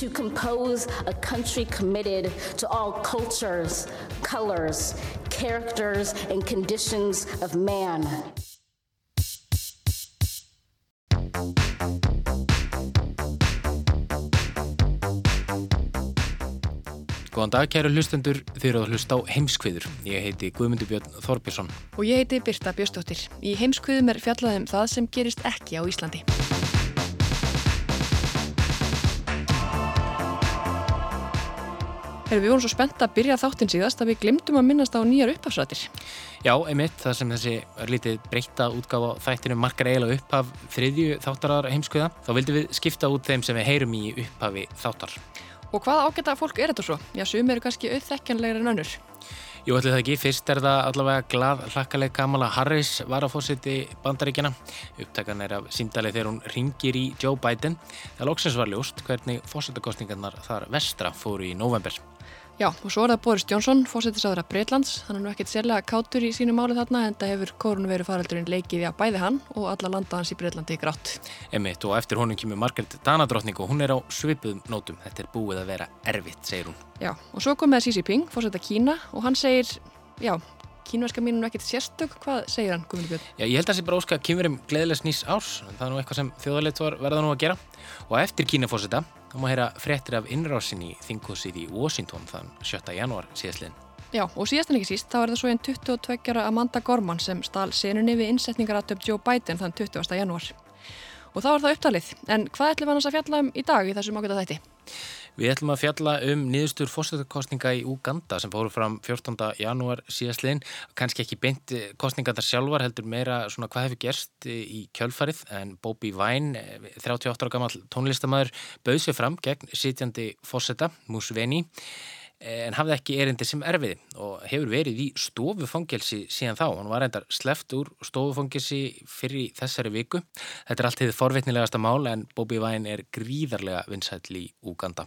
To compose a country committed to all cultures, colors, characters, and conditions of man. Góðan dag, kæru hlustendur, þið eru að hlusta á heimskviður. Ég heiti Guðmundur Björn Þorbjörnsson. Og ég heiti Birta Björnstóttir. Í heimskviðum er fjallaðum það sem gerist ekki á Íslandi. Erum við vorum svo spennt að byrja þáttinn síðast að við glimtum að minnast á nýjar upphafsrættir. Já, einmitt, það sem þessi lítið breyta útgáfa þættinu margar eiginlega upphaf þriðju þáttarar heimskviða. Þá vildum við skipta út þeim sem við heyrum í upphafi þáttar. Og hvað ágæta fólk er þetta svo? Já, sum eru kannski auðþekkjanlegar en önnur. Jú, ætli það ekki. Fyrst er það allavega glad hlakkaleg Kamala Harris var á fósiti bandaríkjana. Upptakan er af síndalið þegar hún ringir í Joe Biden. Það lóksins var ljóst hvernig fósitakostningarnar þar vestra fóru í november. Já, og svo er það Boris Johnson, fósittisáður af Breitlands. Hann er nú ekkert sérlega kátur í sínu máli þarna en það hefur koronaviru faraldurinn leikið í að bæði hann og alla landa hans í Breitlandi í grátt. Emitt og eftir honum kemur Margaret Danadrottning og hún er á svipuðum nótum. Þetta er búið að vera erfitt, segir hún. Já, og svo kom með Xi Jinping, fósitta Kína og hann segir, já, kínverska mínu er ekkert sérstök, hvað segir hann, Guðmundur Björn? Já, ég held að það sé bara óska að kynverum gleðilegs nýs árs, það er nú eitthvað sem þjóðarleitt var verða nú að gera og eftir Kínafósita þá má heyra frettir af innrásinni í þingkosið í Washington þann 7. janúar síðastlinn. Já, og síðast en ekki síst, þá er það svo einn 22 ára Amanda Gorman sem stál senunni við innsetningaratöp Joe Biden þann 20. janúar. Og þá er það upptalið, en hvað ætlum við annars að fjalla um í dag í þessum ákveða þætti? Við ætlum að fjalla um niðurstur fórstöðukostninga í Uganda sem fóru fram 14. janúar síðastliðin. Kanski ekki beint kostninga þar sjálfar heldur meira svona hvað hefur gerst í kjölfarið en Bobby Vine, 38 ára gammal tónlistamæður, bauð sér fram gegn sitjandi fórseta Musveni en hafði ekki erindi sem erfiði og hefur verið í stofufangelsi síðan þá. Hann var reyndar sleft úr stofufangelsi fyrir þessari viku. Þetta er allt hefðið forvitnilegasta mál en Bobby Vine er gríðarlega vinsætli í Uganda.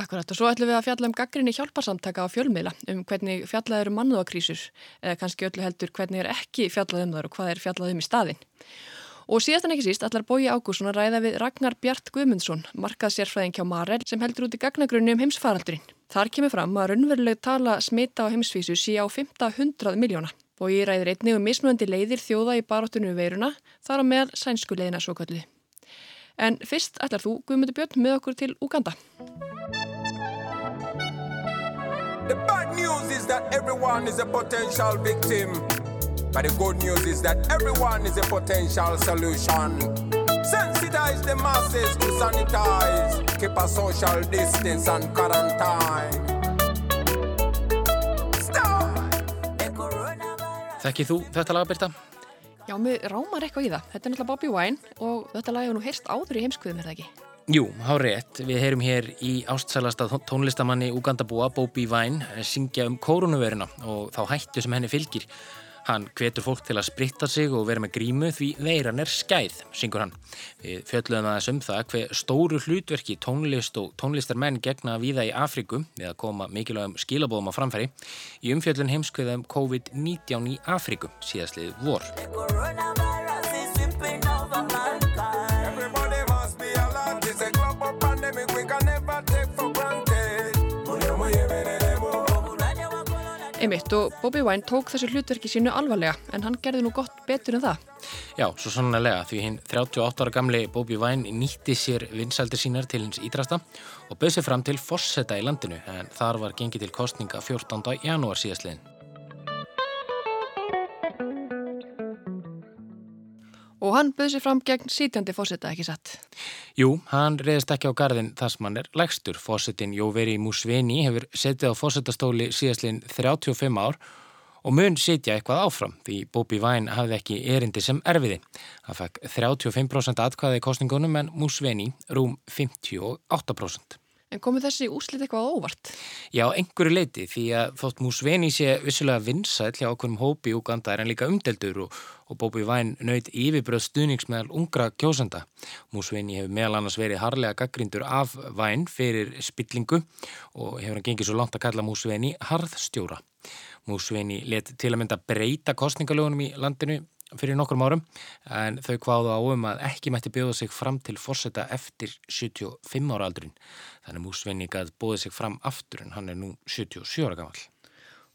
Akkurat og svo ætlum við að fjalla um gaggrinni hjálparsamtaka á fjölmiðla um hvernig fjallað eru mannúðakrísur eða kannski öllu heldur hvernig er ekki fjallað um þar og hvað er fjallað um í staðin. Og síðast en ekki síst allar Bói Ágússon að ræða við Ragnar Bjart Guðmundsson, markað sérfræðing hjá Marel sem heldur út í gagnagrunni um heimsfaraldurinn. Þar kemur fram að raunveruleg tala smita á heimsvísu sé á 500 miljóna. Bói ræðir einnig um mismunandi leiðir þjóða í baróttunum veiruna, þar á meðal sænsku leiðina svo köllu. En fyrst ætlar þú, Guðmundur Björn, með okkur til Uganda. The bad news is that everyone is a potential victim. But the good news is that everyone is a potential solution. Sensitize the masses to sanitize, keep a social distance and quarantine. Þekkið þú þetta laga, Birta? Já, mér rámar eitthvað í það. Þetta er náttúrulega Bobby Wine og þetta lag hefur nú heyrst áður í heimskuðum, er það ekki? Jú, há rétt. Við heyrum hér í ástsælasta tónlistamanni Ugandabúa, Bobby Vine, syngja um koronaviruna og þá hættu sem henni fylgir. Hann hvetur fólk til að spritta sig og vera með grímu því veiran er skæð, syngur hann. Við fjöldluðum aðeins um það hver stóru hlutverki tónlist og tónlistarmenn gegna viða í Afriku við að koma mikilvægum skilabóðum á framfæri í umfjöldlun heimskveðum COVID-19 í Afriku síðastlið vor. Einmitt og Bobby Wine tók þessu hlutverki sínu alvarlega en hann gerði nú gott betur en það. Já, svo sannlega því hinn 38 ára gamli Bobby Wine nýtti sér vinsaldir sínar til hins ídrasta og bauð sér fram til Fosseta í landinu en þar var gengið til kostninga 14. janúar síðastliðin. Og hann bauð sér fram gegn sítjandi fósetta, ekki satt? Jú, hann reyðist ekki á gardin þar sem hann er lægstur. Fósettin Jóveri Musveni hefur setið á fósettastóli síðastlinn 35 ár og mun sitja eitthvað áfram því Bobby Vine hafði ekki erindi sem erfiði. Það fekk 35% atkvæði í kostningunum en Musveni rúm 58%. En komið þessi úslit eitthvað óvart? Já, einhverju leiti því að þótt Musveni sé vissulega vinsæll hjá okkurum hópi í Uganda er hann líka umdeldur og, og Bobby Vine nöyð yfirbröð stuðnings meðal ungra kjósenda. Musveni hefur meðal annars verið harlega gaggrindur af Vine fyrir spillingu og hefur hann gengið svo langt að kalla Musveni harðstjóra. Musveni let til að mynda breyta kostningalögunum í landinu fyrir nokkrum árum en þau kváðu á um að ekki mætti bjóða sig fram til fórseta eftir 75 ára aldurinn. Þannig Músvinni gæði bóðið sig fram aftur en hann er nú 77 ára gammal.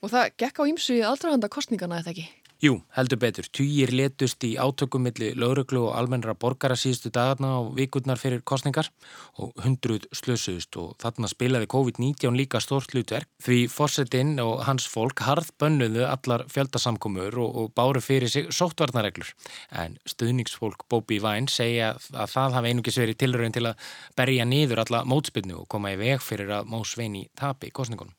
Og það gekk á ímsu í aldrahanda kostningana eða ekki? Jú, heldur betur. Týjir letust í átökum millir lauruglu og almennra borgara síðustu dagarna á vikurnar fyrir kostningar og hundruð slösuðust og þarna spilaði COVID-19 líka stórt hlutverk því fórsetinn og hans fólk harð bönnuðu allar fjöldasamkomur og, og báru fyrir sig sóttvarnareglur. En stuðningsfólk Bobby Vine segja að það hafi einungis verið tilröðin til að berja niður alla mótspilnu og koma í veg fyrir að Mó Sveini tapi kostningunum.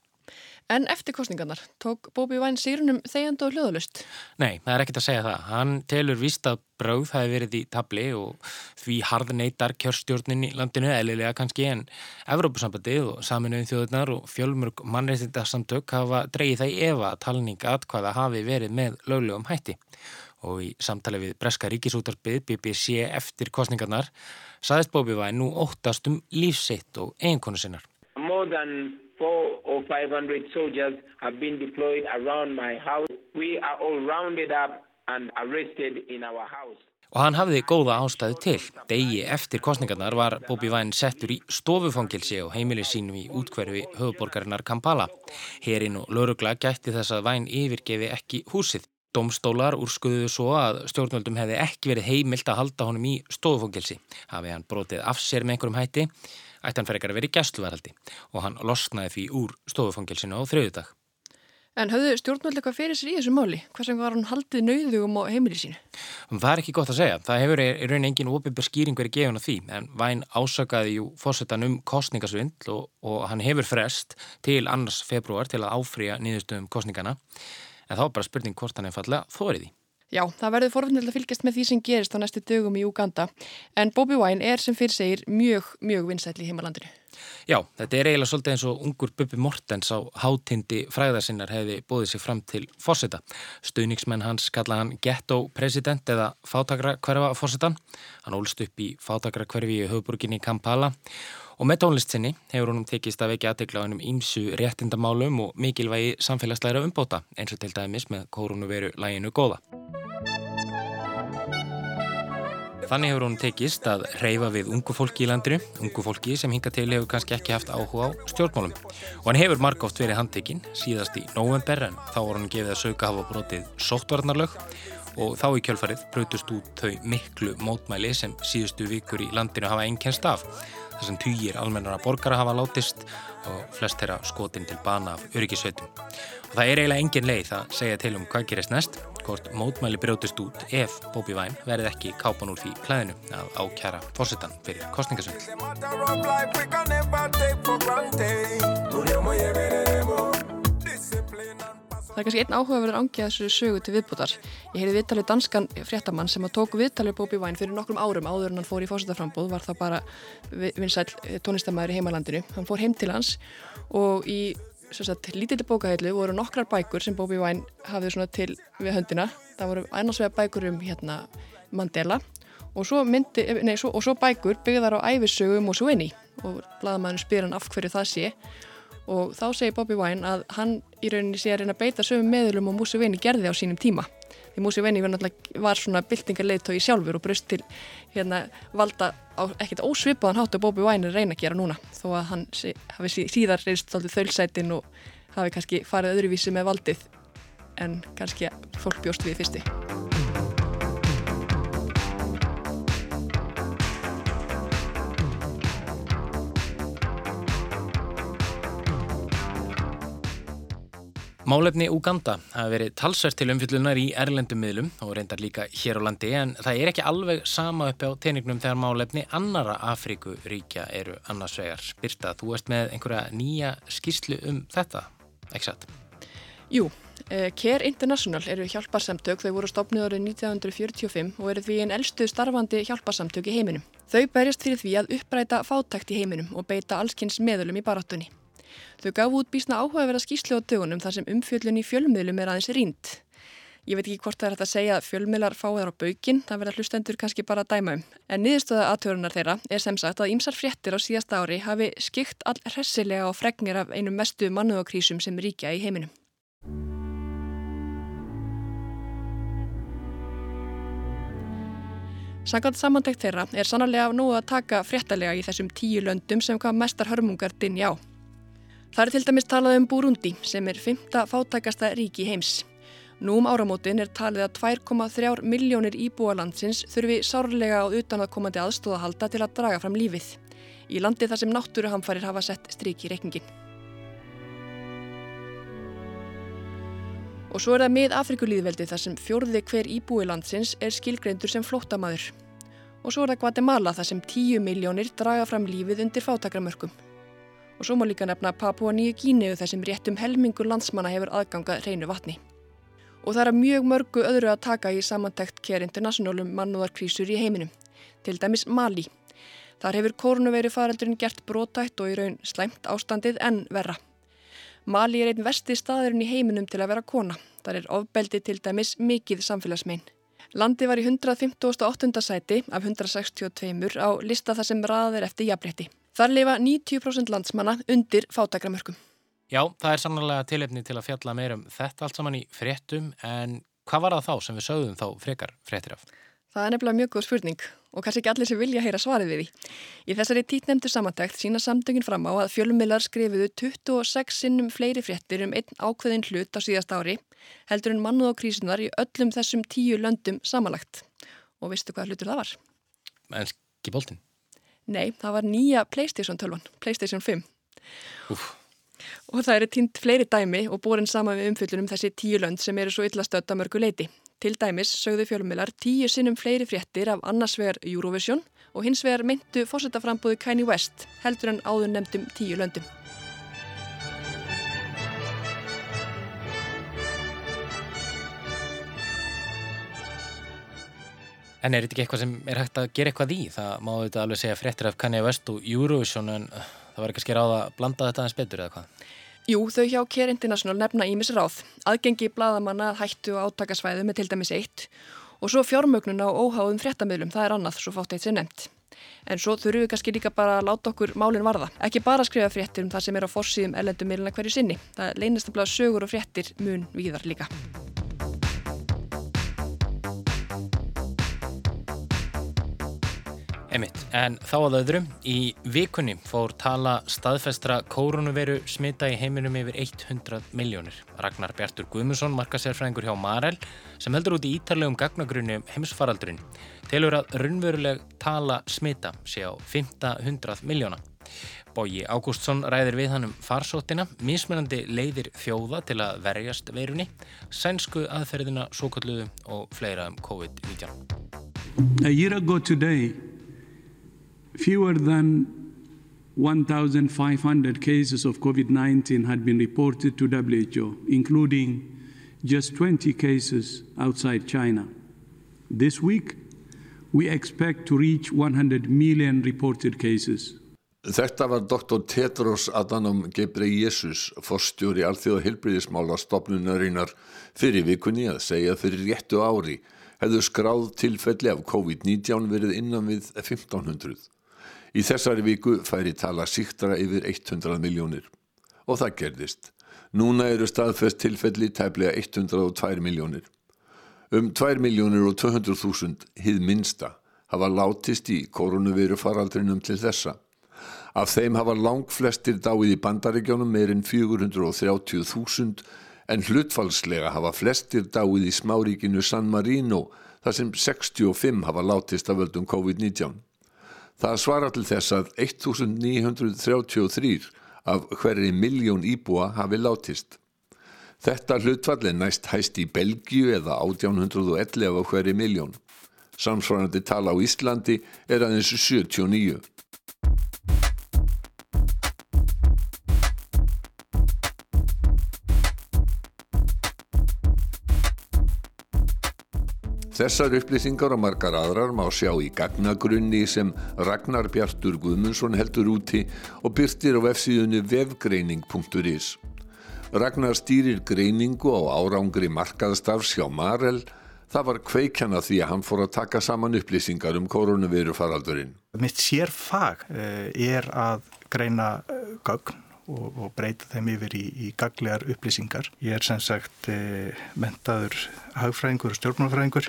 En eftir kostningarnar, tók Bóbi Væn sírunum þegjand og hljóðalust? Nei, það er ekkert að segja það. Hann telur vist að brauð hafi verið í tabli og því harðneitar kjörstjórnin í landinu, eðlilega kannski, en Evrópusambandið og saminuðin þjóðurnar og fjölmörg mannreitindarsamtök hafa dreyið það í efa að talninga að hvaða hafi verið með löglegum hætti. Og í samtali við Breska ríkisútarbið BBC eftir kostningarnar saðist Bóbi Væn nú óttast um lífsitt og eiginkonu sinnar. More than four or five hundred soldiers have been deployed around my house. We are all rounded up and arrested in our house. Og hann hafði góða ástæðu til. Degi eftir kostningarnar var Bóbi Væn settur í stofufangilsi og heimili sínum í útkverfi höfuborgarinnar Kampala. Herin og laurugla gætti þess að Væn yfirgefi ekki húsið. Domstólar úrskuðuðu svo að stjórnvöldum hefði ekki verið heimilt að halda honum í stofufangilsi. Hafi hann brotið af sér með einhverjum hætti ætti hann fyrir ekki að vera í gæstluverhaldi og hann losnaði því úr stofufangilsinu á þriðudag. En höfðu stjórnvöld eitthvað fyrir sér í þessu máli? Hvað sem var hann haldið nauðugum á heimili sínu? Það er ekki gott að segja. Það hefur í raun engin óbyrgur skýring verið gefin á því en Væn ásakaði jú fórsetan um kostningasvindl og, og hann hefur frest til annars februar til að áfrýja nýðustöðum kostningana en þá er bara spurning hvort hann er fallega þórið í. Já, það verður forvindilegt að fylgjast með því sem gerist á næstu dögum í Uganda en Bobby Wine er sem fyrir segir mjög, mjög vinsætli í heimalandinu. Já, þetta er eiginlega svolítið eins og ungur Bubbi Mortens á hátindi fræðarsinnar hefði bóðið sér fram til fórseta. Stuðningsmenn hans kalla hann ghetto president eða fátakra hverfa fórsetan. Hann ólst upp í fátakra hverfi í höfuburginni Kampala Og með tónlistinni hefur húnum tekist að vekja aðtegla á hennum ímsu réttindamálum og mikilvægi samfélagslæra umbóta eins og til dæmis með koronaviru læginu góða. Þannig hefur hún tekist að reyfa við ungu fólki í landinu, ungu fólki sem hinga til hefur kannski ekki haft áhuga á stjórnmálum. Og hann hefur margóft verið handtekinn síðast í november en þá voru hann gefið að söka hafa brotið sóttvarnarlög og þá í kjölfarið brötust út þau miklu mótmæli sem síðustu vikur í landinu hafa einnkenst af. Þar sem týjir almennara borgara hafa látist og flest þeirra skotin til bana af öryggisveitum. Og það er eiginlega engin leið að segja til um hvað gerist næst hvort mótmæli brjótist út ef Bobby Vine verði ekki kápan úr því klæðinu að ákjara fórsetan fyrir kostningasöld. Það er kannski einn áhugaverður ángi að þessu sögu til viðbútar. Ég heyrði viðtalið danskan fréttamann sem að tóku viðtalið Bobby Vine fyrir nokkrum árum áður en hann fór í fórsetaframbóð, var það bara vinsæl tónlistamæður í heimalandinu. Hann fór heim til hans og í lítilli bókahællu voru nokkrar bækur sem Bobby Wine hafði svona til við höndina. Það voru annars vega bækur um hérna, Mandela og svo, myndi, nei, svo, og svo bækur byggðar á æfissögu Mussolini og bladamæðinu spyr hann af hverju það sé og þá segir Bobby Wine að hann í rauninni sé að reyna að beita sögum meðlum og Mussolini gerði á sínum tíma því Mussolini var, var svona byltingarleitói sjálfur og brust til hérna, valda á ekkert ósvipaðan hátt að Bobby Wine reyna að gera núna þó að hann sí, hafi síðar reynst þölsætin og hafi kannski farið öðruvísi með valdið en kannski fólk bjóst við fyrsti. Málefni Uganda hafa verið talsvert til umfyllunar í erlendum miðlum og reyndar líka hér á landi en það er ekki alveg sama uppi á teiningnum þegar málefni annara Afrikuríkja eru annars vegar. Birta, þú ert með einhverja nýja skýrslu um þetta, ekki satt? Jú, Eh, Care International eru hjálparsamtök, þau voru stopnið árið 1945 og eru því einn elstu starfandi hjálparsamtök í heiminum. Þau berjast fyrir því að uppræta fátækt í heiminum og beita allskynns meðlum í baráttunni. Þau gaf út bísna áhugaverða skýslu á dögunum þar sem umfjöllun í fjölmiðlum er aðeins rínd. Ég veit ekki hvort það er hægt að segja að fjölmiðlar fáið þar á baukinn, það verða hlustendur kannski bara að dæma um. En niðurstöða aðtörunar þeirra er sem sagt að ýmsar fréttir á síðast ári hafi skikt all hressilega og fregnir af einum mestu mannúðakrísum sem ríkja í heiminum. Sankant samantækt þeirra er sannarlega nú að taka fréttalega í þessum tíu löndum sem hvað mestar hörmungar dinja á. Það er til dæmis talað um Burundi sem er fymta fátækasta ríki heims. Nú um áramótin er talið að 2,3 miljónir íbúalandsins þurfi sárlega á utanaðkomandi aðstóðahalda til að draga fram lífið. Í landi þar sem náttúruhamfarir hafa sett stryk í reikningin. Og svo er það með Afrikulíðveldi þar sem fjórði hver íbúi landsins er skilgreindur sem flóttamaður. Og svo er það Guatemala þar sem 10 miljónir draga fram lífið undir fátakramörkum. Og svo má líka nefna Papua Nýju Gíneu þar sem réttum helmingur landsmanna hefur aðgangað reynu vatni og það er mjög mörgu öðru að taka í samantækt Care International um mannúðarkrísur í heiminum, til dæmis Mali. Þar hefur kórnuveri faraldurinn gert brótætt og í raun slæmt ástandið en verra. Mali er einn vesti staðurinn í heiminum til að vera kona. Þar er ofbeldi til dæmis mikið samfélagsmein. Landi var í 158. sæti af 162 á lista þar sem raðir eftir jafnrétti. Þar lifa 90% landsmanna undir fátakramörkum. Já, það er sannlega tilefni til að fjalla meirum þetta allt saman í fréttum en hvað var það þá sem við sögðum þá frekar fréttir af? Það er nefnilega mjög góð spurning og kannski ekki allir sem vilja heyra svarið við því. Í þessari títnemndu samantækt sína samtöngin fram á að fjölumillar skrifuðu 26 sinnum fleiri fréttir um einn ákveðin hlut á síðast ári heldur en mannuð á krísunar í öllum þessum tíu löndum samanlagt. Og veistu hvað hlutur það var? Enski bóltinn? Nei, það var nýja Playstation 12, Playstation 5. Úf og það eru týnt fleiri dæmi og borin saman við umfyllunum þessi tíu lönd sem eru svo illastödd að mörgu leiti. Til dæmis sögðu fjölumillar tíu sinnum fleiri fréttir af annars vegar Eurovision og hins vegar myndu fórsetaframbúðu Kanye West heldur en áður nefndum tíu löndum. En er þetta ekki eitthvað sem er hægt að gera eitthvað í? Það má þetta alveg segja fréttir af Kanye West og Eurovision en það var ekki að skera á það að blanda þetta aðeins betur eða hvað? Jú, þau hjá Care International nefna ímis ráð. Aðgengi bladamanna hættu og átakasvæðu með til dæmis eitt og svo fjármögnun á óháðum fréttamöðlum, það er annað, svo fátt eitt sem nefnt. En svo þurfum við kannski líka bara að láta okkur málinn varða. Ekki bara að skrifa fréttir um það sem er á fórsýðum ellendum meilina hverju sinni. Það leynast að blaða sögur og fréttir mun víðar líka. Emitt, en þá að öðrum, í vikunni fór tala staðfestra koronaviru smita í heiminum yfir 100 miljónir. Ragnar Bjartur Guðmundsson, markasérfræðingur hjá Marel, sem heldur út í ítarlegum gagnagrunni um heimsfaraldurinn, telur að raunveruleg tala smita sé á 500 miljóna. Bóji Ágústsson ræðir við hann um farsóttina, mismunandi leiðir þjóða til að verjast veirunni, sænsku aðferðina, svo kalluðu og fleira um COVID-19. A year ago today fewer than 1,500 cases of COVID 19 had been reported to WHO, including just 20 cases outside China. This week, we expect to reach 100 million reported cases. Þetta var Dr. Tedros Adhanom Ghebreyesus, forstjóri alþjóða hilbriðismála stopnunarinnar fyrir vikunni að segja fyrir réttu ári hefðu skráð tilfelli af COVID-19 verið innan við 1500. Í þessari viku færi tala síktra yfir 100 miljónir. Og það gerðist. Núna eru staðfest tilfelli tæplega 102 miljónir. Um 2 miljónir og 200 þúsund hið minsta hafa látist í koronaviru faraldrinum til þessa. Af þeim hafa lang flestir dáið í bandaríkjónum meirinn 430.000 en hlutfalslega hafa flestir dáið í smáríkinu San Marino þar sem 65 hafa látist af völdum COVID-19. Það svara til þess að 1933 af hverri miljón íbúa hafi látist. Þetta hlutfall er næst hæst í Belgíu eða 1811 af hverri miljón. Samsvarandi tala á Íslandi er aðeins 79. Þessar upplýsingar og margar aðrar má sjá í gagnagrunni sem Ragnar Bjartur Guðmundsson heldur úti og byrtir á vefsíðunni vefgreining.is. Ragnar stýrir greiningu á árangri markaðstafs hjá Marel. Það var kveikjana því að hann fór að taka saman upplýsingar um koronaviru faraldurinn. Mitt sér fag eh, er að greina eh, gögn og, og breyta þeim yfir í, í gaglegar upplýsingar. Ég er sem sagt e, mentaður hagfræðingur og stjórnmálfræðingur,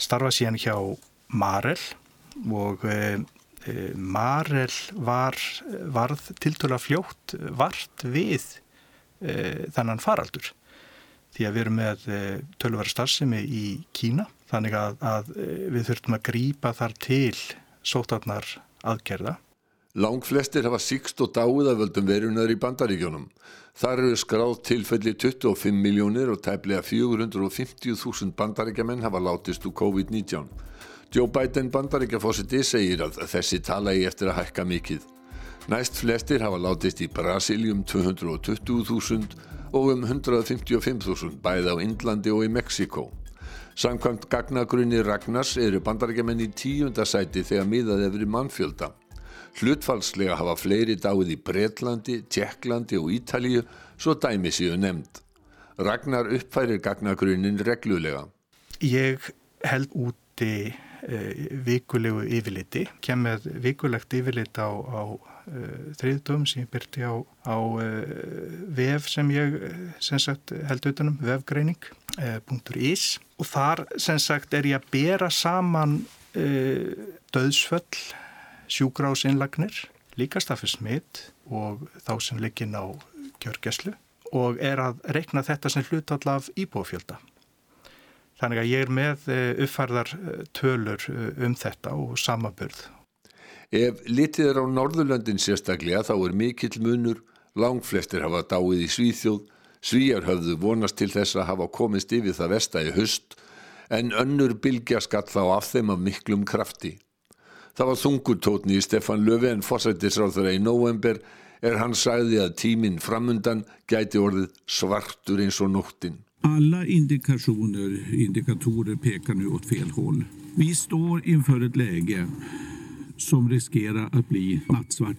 starfa síðan hjá Marel og e, e, Marel var, varð tiltöla fljótt vart við þannan faraldur. Því að við erum með tölvara starfsemi í Kína, þannig að, að við þurftum að grýpa þar til sótarnar aðgerða Lang flestir hafa síkst og dáið af völdum verunar í bandaríkjónum. Þar eru skráð tilfelli 25 miljónir og tæplega 450.000 bandaríkjaman hafa látist úr COVID-19. Joe Biden bandaríkjafósiti segir að þessi tala í eftir að hækka mikið. Næst flestir hafa látist í Brasílium 220.000 og um 155.000 bæði á Indlandi og í Mexiko. Samkvæmt gagnagrunni Ragnars eru bandaríkjaman í tíundasæti þegar miðað efri mannfjölda. Hlutfalslega hafa fleiri dáið í Breitlandi, Tjekklandi og Ítalíu svo dæmi séu nefnd. Ragnar uppfærir gagnagrunin reglulega. Ég held úti uh, vikulegu yfirliti, kem með vikulegt yfirlit á, á uh, þriðdöfum sem ég byrti á, á uh, vef sem ég sem sagt, held utanum, vefgreining.is og þar sem sagt er ég að bera saman döðsföll sjúgrásinnlagnir, líka staðfið smitt og þá sem liggin á kjörgeslu og er að rekna þetta sem hlutall af íbúfjölda. Þannig að ég er með eh, uppfærðar eh, tölur eh, um þetta og samaburð. Ef litið er á Norðurlöndin sérstaklega þá er mikill munur, langflestir hafa dáið í Svíþjóð, Svíjar höfðu vonast til þess að hafa komist yfir það vestægi höst en önnur bylgja skall þá af þeim af miklum krafti. Það var þungutótni í Stefan Löfven fórsættisráður í november er hann sagði að tíminn framundan gæti orðið svartur eins og nóttin. Alla indikationer, indikatorer pekar nu åt fel håll. Vi står inför ett läge som riskerar att bli nattsvart.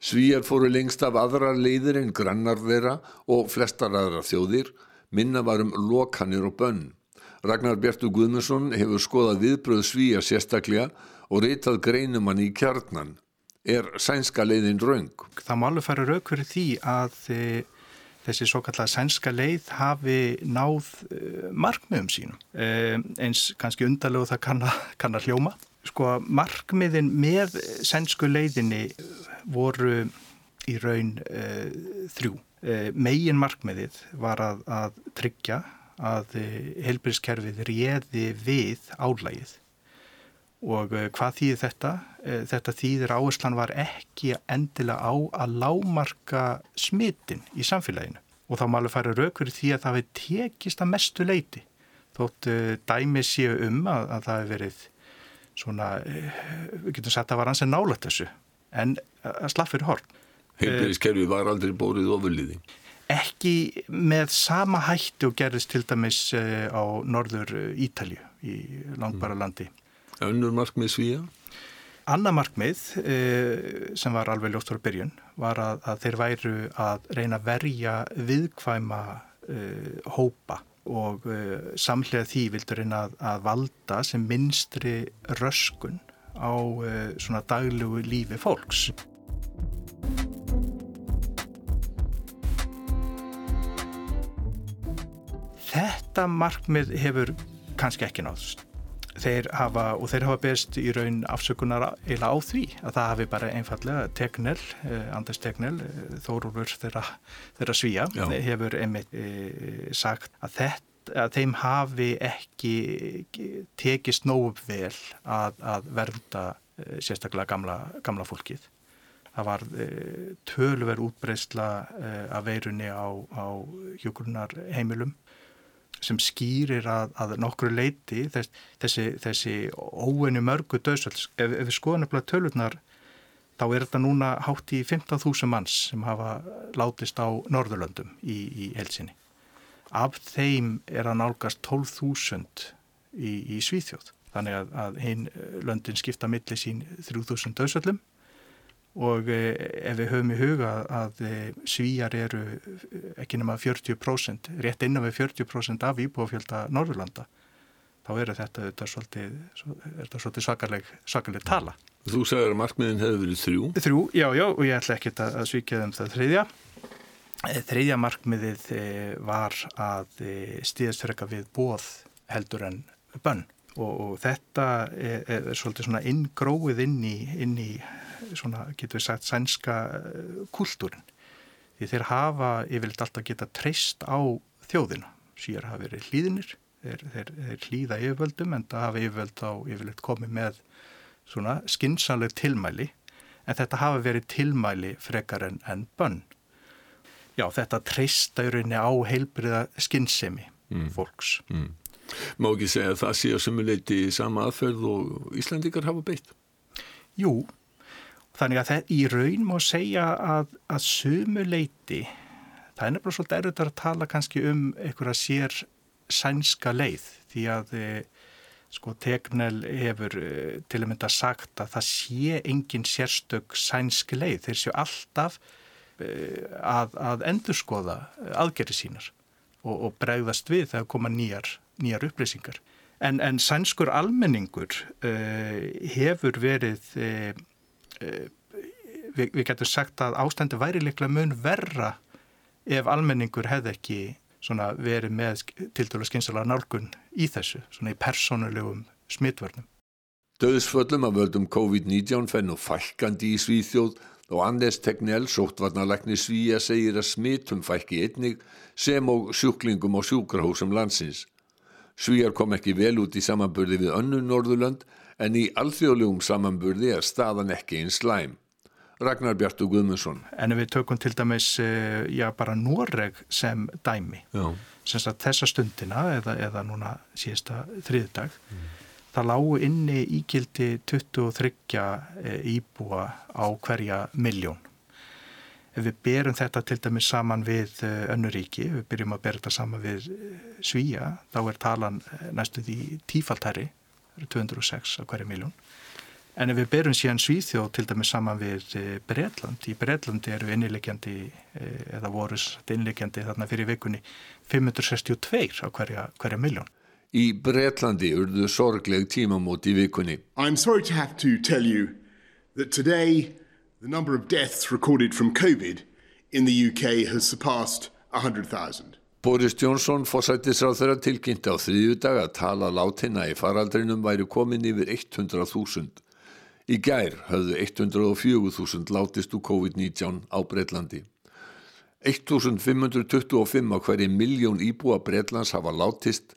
Svíjar fóru lengst af aðra leiðir en grannar þeirra og flestar aðra þjóðir. Minna varum lokanir og bönn. Ragnar Bjartur Guðmundsson hefur skoðað viðbröð Svíjar sérstaklega og reytað greinumann í kjarnan. Er sænska leiðin raung? Það má alveg fara raug fyrir því að e, þessi svo kallega sænska leið hafi náð e, markmiðum sínum. E, eins kannski undarlegu það kann að, kann hljóma. Sko markmiðin með sænsku leiðinni voru í raun e, þrjú. E, megin markmiðið var að, að tryggja að e, helbriðskerfið réði við álægið og eh, hvað þýðir þetta? Eh, þetta þýðir áherslan var ekki endilega á að lámarka smitin í samfélaginu og þá má alveg fara rauk fyrir því að það hefði tekist að mestu leiti þótt eh, dæmi séu um að, að það hefði verið svona, við getum sagt að það var hans en nálat þessu en að slaffir horn. Heilbyrðiskerfi var aldrei bórið ofurliði? Ekki með sama hætti og gerðist til dæmis á norður Ítalju í langbara landi. Mm. Önnur markmið svíja? Anna markmið eh, sem var alveg ljóst ára byrjun var að, að þeir væru að reyna að verja viðkvæma uh, hópa og uh, samlega því vildur reyna að, að valda sem minstri röskun á uh, svona daglugu lífi fólks. Þetta markmið hefur kannski ekki náðust þeir hafa, og þeir hafa best í raun afsökunar eila á því að það hafi bara einfallega Tegnell, eh, Anders Tegnell, eh, Þórúlur þeirra, þeirra svíja, Já. hefur einmitt e, sagt að þetta að þeim hafi ekki tekist nógu vel að, að vernda e, sérstaklega gamla, gamla fólkið. Það var e, tölver útbreysla af veirunni á, á hjókurunar heimilum sem skýrir að, að nokkru leiti þess, þessi, þessi óeinu mörgu döðsvölds. Ef, ef við skoðum nefnilega tölurnar þá er þetta núna hátt í 15.000 manns sem hafa látist á Norðurlöndum í, í helsinni. Af þeim er að nálgast 12.000 í, í Svíþjóð. Þannig að, að hinn löndin skipta milli sín 3000 döðsöllum og ef við höfum í huga að svíjar eru ekki nema 40%, rétt innan við 40% af íbúafjölda Norðurlanda þá eru þetta, þetta svolítið, svolítið svakaleg tala. Þú sagður að markmiðin hefur verið þrjú? Þrjú, já, já, og ég ætla ekki að svíkja þeim það þriðja. Eh, þriðja markmiðið eh, var að eh, stíðast fyrir eitthvað við bóð heldur en bönn og, og þetta er, er svolítið svona inngróið inn í, inn í svona, getur við sagt, sænska kultúrin. Því þeir hafa yfirleitt alltaf geta treyst á þjóðina. Sýjar hafa verið hlýðinir þeir, þeir, þeir hlýða yfirvöldum en það hafa yfirvöld á yfirleitt komið með svona skinsanleg tilmæli en þetta hafa verið tilmæli frekar en, en bönn. Já, þetta treysta í rauninni á heilbriða skinsemi mm. fólks. Mm. Má ekki segja að það sé að sumuleiti sama aðferð og Íslandikar hafa beitt? Jú, þannig að það í raun má segja að, að sumuleiti, það er nefnilega svolítið erður að tala kannski um einhverja sér sænska leið því að e, sko Tegnell hefur e, til að mynda sagt að það sé engin sérstök sænsk leið. Þeir séu alltaf e, að, að endurskoða aðgerri sínar og, og bregðast við þegar koma nýjar, nýjar upplýsingar. En, en sænskur almenningur hefur verið við, við getum sagt að ástandi væri liklega mun verra ef almenningur hefði ekki verið með til dælu skynsalega nálgun í þessu, svona í persónulegum smittvörnum. Döðsföllum af völdum COVID-19 fenn og fælkandi í Svíþjóð og Anders Tegnell, sóttvarnalækni Svíja, segir að smittum fælki einnig sem og sjúklingum á sjúkrahúsum landsins. Svíjar kom ekki vel út í samanburði við önnu Norðurland en í alþjóðlegum samanburði er staðan ekki einn slæm. Ragnar Bjartur Guðmundsson. En við tökum til dæmis, eh, já bara Noreg sem dæmi, sem að þessa stundina eða, eða núna síðasta þriðdag, mm. það lágu inni ígildi 23 eh, íbúa á hverja miljón. Ef við berum þetta til dæmis saman við eh, önnuríki, við byrjum að bera þetta saman við Svíja, þá er talan næstuð í tífaltæri, 206 á hverja miljón. En ef við berum síðan Svíþjóð til dæmis saman við eh, Breitland, í Breitlandi eru innilegjandi eh, eða voru innilegjandi þarna fyrir vikunni 562 á hverja, hverja miljón. Í Breitlandi urðu sorgleg tímamót í vikunni. I'm sorry to have to tell you that today the number of deaths recorded from COVID in the UK has surpassed 100,000. Boris Johnson fórsættisráð þeirra tilkynnti á þriðju dag að tala látina í faraldrinum væri komin yfir 100.000. Í gær höfðu 104.000 látist úr COVID-19 á Breitlandi. 1525 á hverju miljón íbúa Breitlands hafa látist.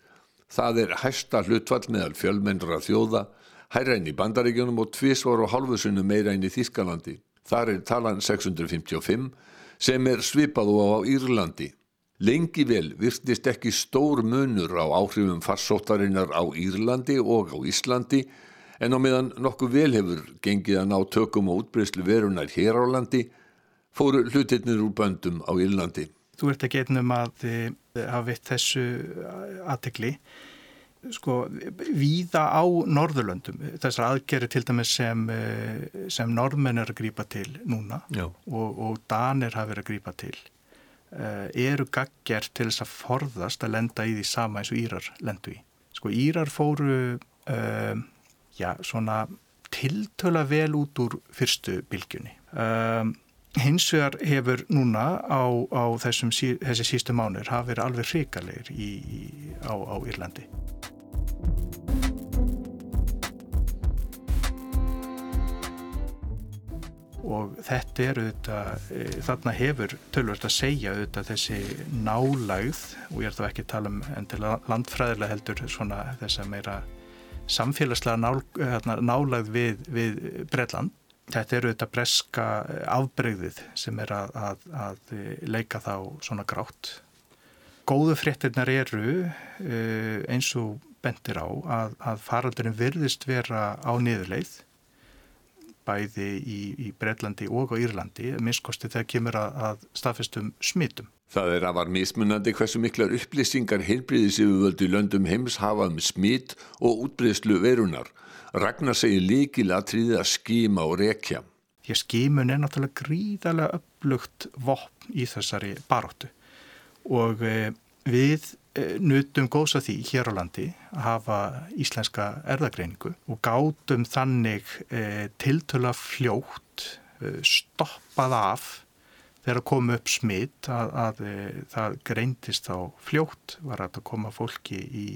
Það er hæsta hlutfall meðal fjölmennra þjóða, hæra inn í bandaríkjunum og tvísvar og halvusunum meira inn í Þískalandi. Þar er talan 655 sem er svipað og á Írlandi. Lengi vel virtist ekki stór munur á áhrifum farsóttarinnar á Írlandi og á Íslandi en á meðan nokkuð vel hefur gengið að ná tökum og útbreyslu verunar hér á landi fóru hlutirnir úr böndum á Írlandi. Þú ert ekki einnum að hafa veitt þessu aðtegli sko, víða á Norðurlöndum, þessar aðgerri til dæmis sem, sem norðmenn er að grýpa til núna og, og danir hafa verið að grýpa til eru gaggjert til þess að forðast að lenda í því sama eins og Írar lendu í. Sko Írar fóru um, já, svona tiltöla vel út úr fyrstu bylgjunni. Um, hins vegar hefur núna á, á þessum, þessi sístu mánir hafa verið alveg hrikalegir í, í, á, á Írlandi. Og þetta er auðvitað, e, þarna hefur tölvöld að segja auðvitað þessi nálægð og ég er þá ekki að tala um en til landfræðilega heldur svona þess að meira samfélagslega nál, hérna, nálægð við, við Breitland. Þetta eru þetta breska afbreyðið sem er að, að, að leika þá svona grátt. Góðu fréttinnar eru eh, eins og bendir á að, að faraldurinn virðist vera á niðurleið bæði í, í Breitlandi og á Írlandi, minnskosti þegar kemur að, að staðfestum smittum. Það er afar mismunandi hversu miklar upplýsingar heilbriðis yfirvöldu löndum heims hafa um smitt og útbreyðslu verunar. Ragnar segir líkilatriði að skíma og rekja. Að skímun er náttúrulega gríðarlega upplugt vopn í þessari baróttu og e, við nutum góðs að því hér á landi að hafa íslenska erðagreiningu og gátum þannig e, tiltöla fljótt stoppað af þegar kom upp smitt að, að það greintist á fljótt var að koma fólki í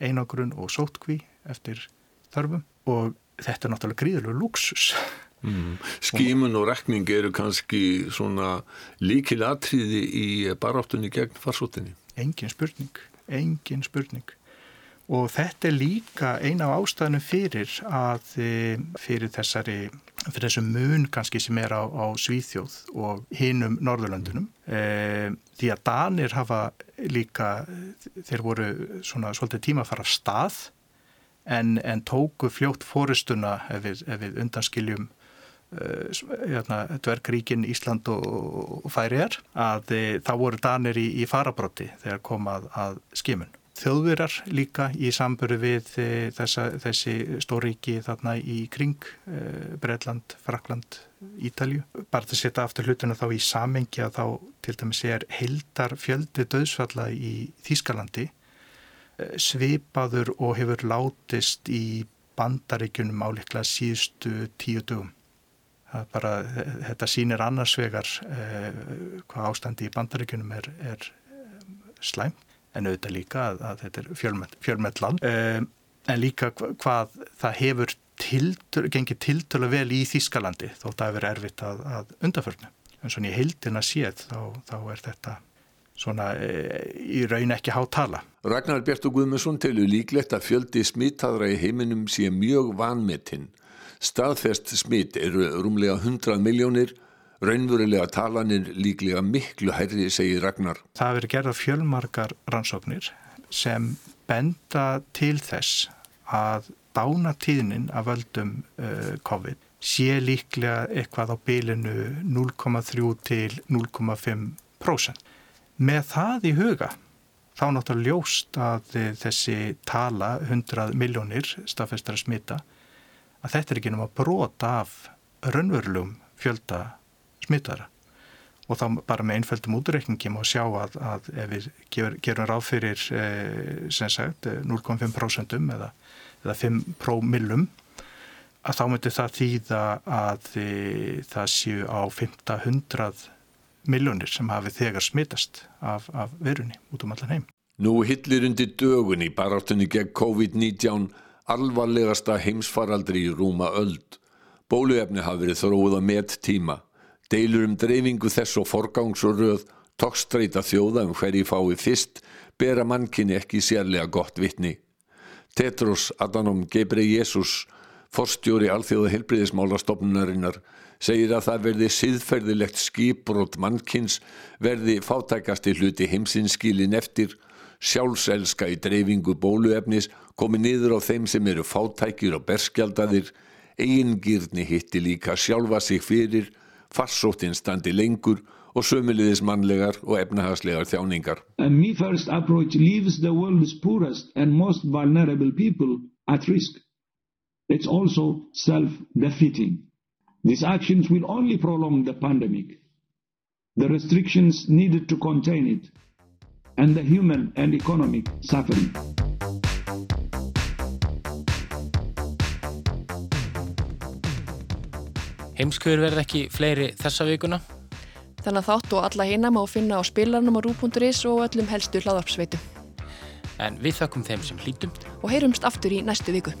einagrun og sótkví eftir þörfum og þetta er náttúrulega gríðilega luxus. Mm. Skímun og rekning eru kannski líkil atriði í baráttunni gegn farsóttinni? Engin spurning, engin spurning. Og þetta er líka eina af ástæðanum fyrir að fyrir þessari, fyrir þessum mun kannski sem er á, á Svíþjóð og hinum Norðurlöndunum. E, því að Danir hafa líka, þeir voru svona svolítið tíma að fara af stað en, en tóku fljótt fóristuna ef við, ef við undanskiljum dvergríkin Ísland og, Færiðar að e, þá voru danir í, í farabróti þegar komað að skimun. Þjóðvirar líka í samböru við e, þessa, þessi stóríki þarna í kring, Breitland, Frakland, Ítalju. Bara til að setja aftur hlutuna þá í samengi að þá til dæmis er heldar fjöldi döðsfalla í Þýskalandi svipaður og hefur látist í bandaríkunum áliklega síðustu tíu dugum. Bara, þetta sýnir annars vegar eh, hvað ástandi í bandaríkunum er, er slæm en auðvitað líka að, að þetta er fjölmett, land eh, en líka hvað það hefur tildur, gengið tiltölu vel í Þískalandi að það hefur erfitt að, að undarförnu. En svona í heildina séð þá, þá er þetta svona e, í raun ekki há tala. Ragnar Bjartur Guðmundsson telur líklegt að fjöldi smittaðra í heiminum sé mjög vanmetinn. Staðfest smitt eru rúmlega 100 miljónir, raunverulega talanir líklega miklu hærri, segir Ragnar. Það verður gerða fjölmarkar rannsóknir sem benda til þess að dánatíðnin af völdum uh, COVID sé líklega eitthvað á bylinu 0,3 til 0,5%. Með það í huga þá náttúrulega ljóst að þessi tala 100 miljónir staðfestar að smita að þetta er ekki náttúrulega brota af raunverulegum fjölda smitara og þá bara með einföldum útreikningi má sjá að, að ef við ger, gerum ráð fyrir eh, sem sagt 0,5% eða, eða 5 prómillum að þá myndir það þýða að e, það séu á 500 miljónir sem hafi þegar smittast af, af verunni út um allan heim. Nú hillir undir dögun í baráttunni gegn COVID-19 alvarlegasta heimsfaraldri í rúma öld. Bóluefni hafi verið þróið að met tíma. Deilur um dreifingu þess og forgangs og röð, tókstreita þjóða um hverji fái fyrst, bera mannkinni ekki sérlega gott vittni. Tetros Adhanom Ghebreyesus, forstjóri alþjóða helbriðismálastofnunarinnar, segir að það verði siðferðilegt skiprót mannkins verði fátækasti hluti heimsinskílin eftir, sjálfselska í dreifingu bóluefnis komi niður á þeim sem eru fátækir og berskjaldadir, eigingirni hitti líka sjálfa sig fyrir, farsóttinn standi lengur og sömuliðis mannlegar og efnahagslegar þjáningar. Me first approach leaves the world's poorest and most vulnerable people at risk. It's also self-defeating. These actions will only prolong the pandemic, the restrictions needed to contain it, and the human and economic suffering. Heimskuður verð ekki fleiri þessa vikuna. Þannig að þátt og alla hina má finna á spilarnum á rú.is og öllum helstu hlaðarpsveitu. En við þakkum þeim sem hlítum og heyrumst aftur í næstu viku.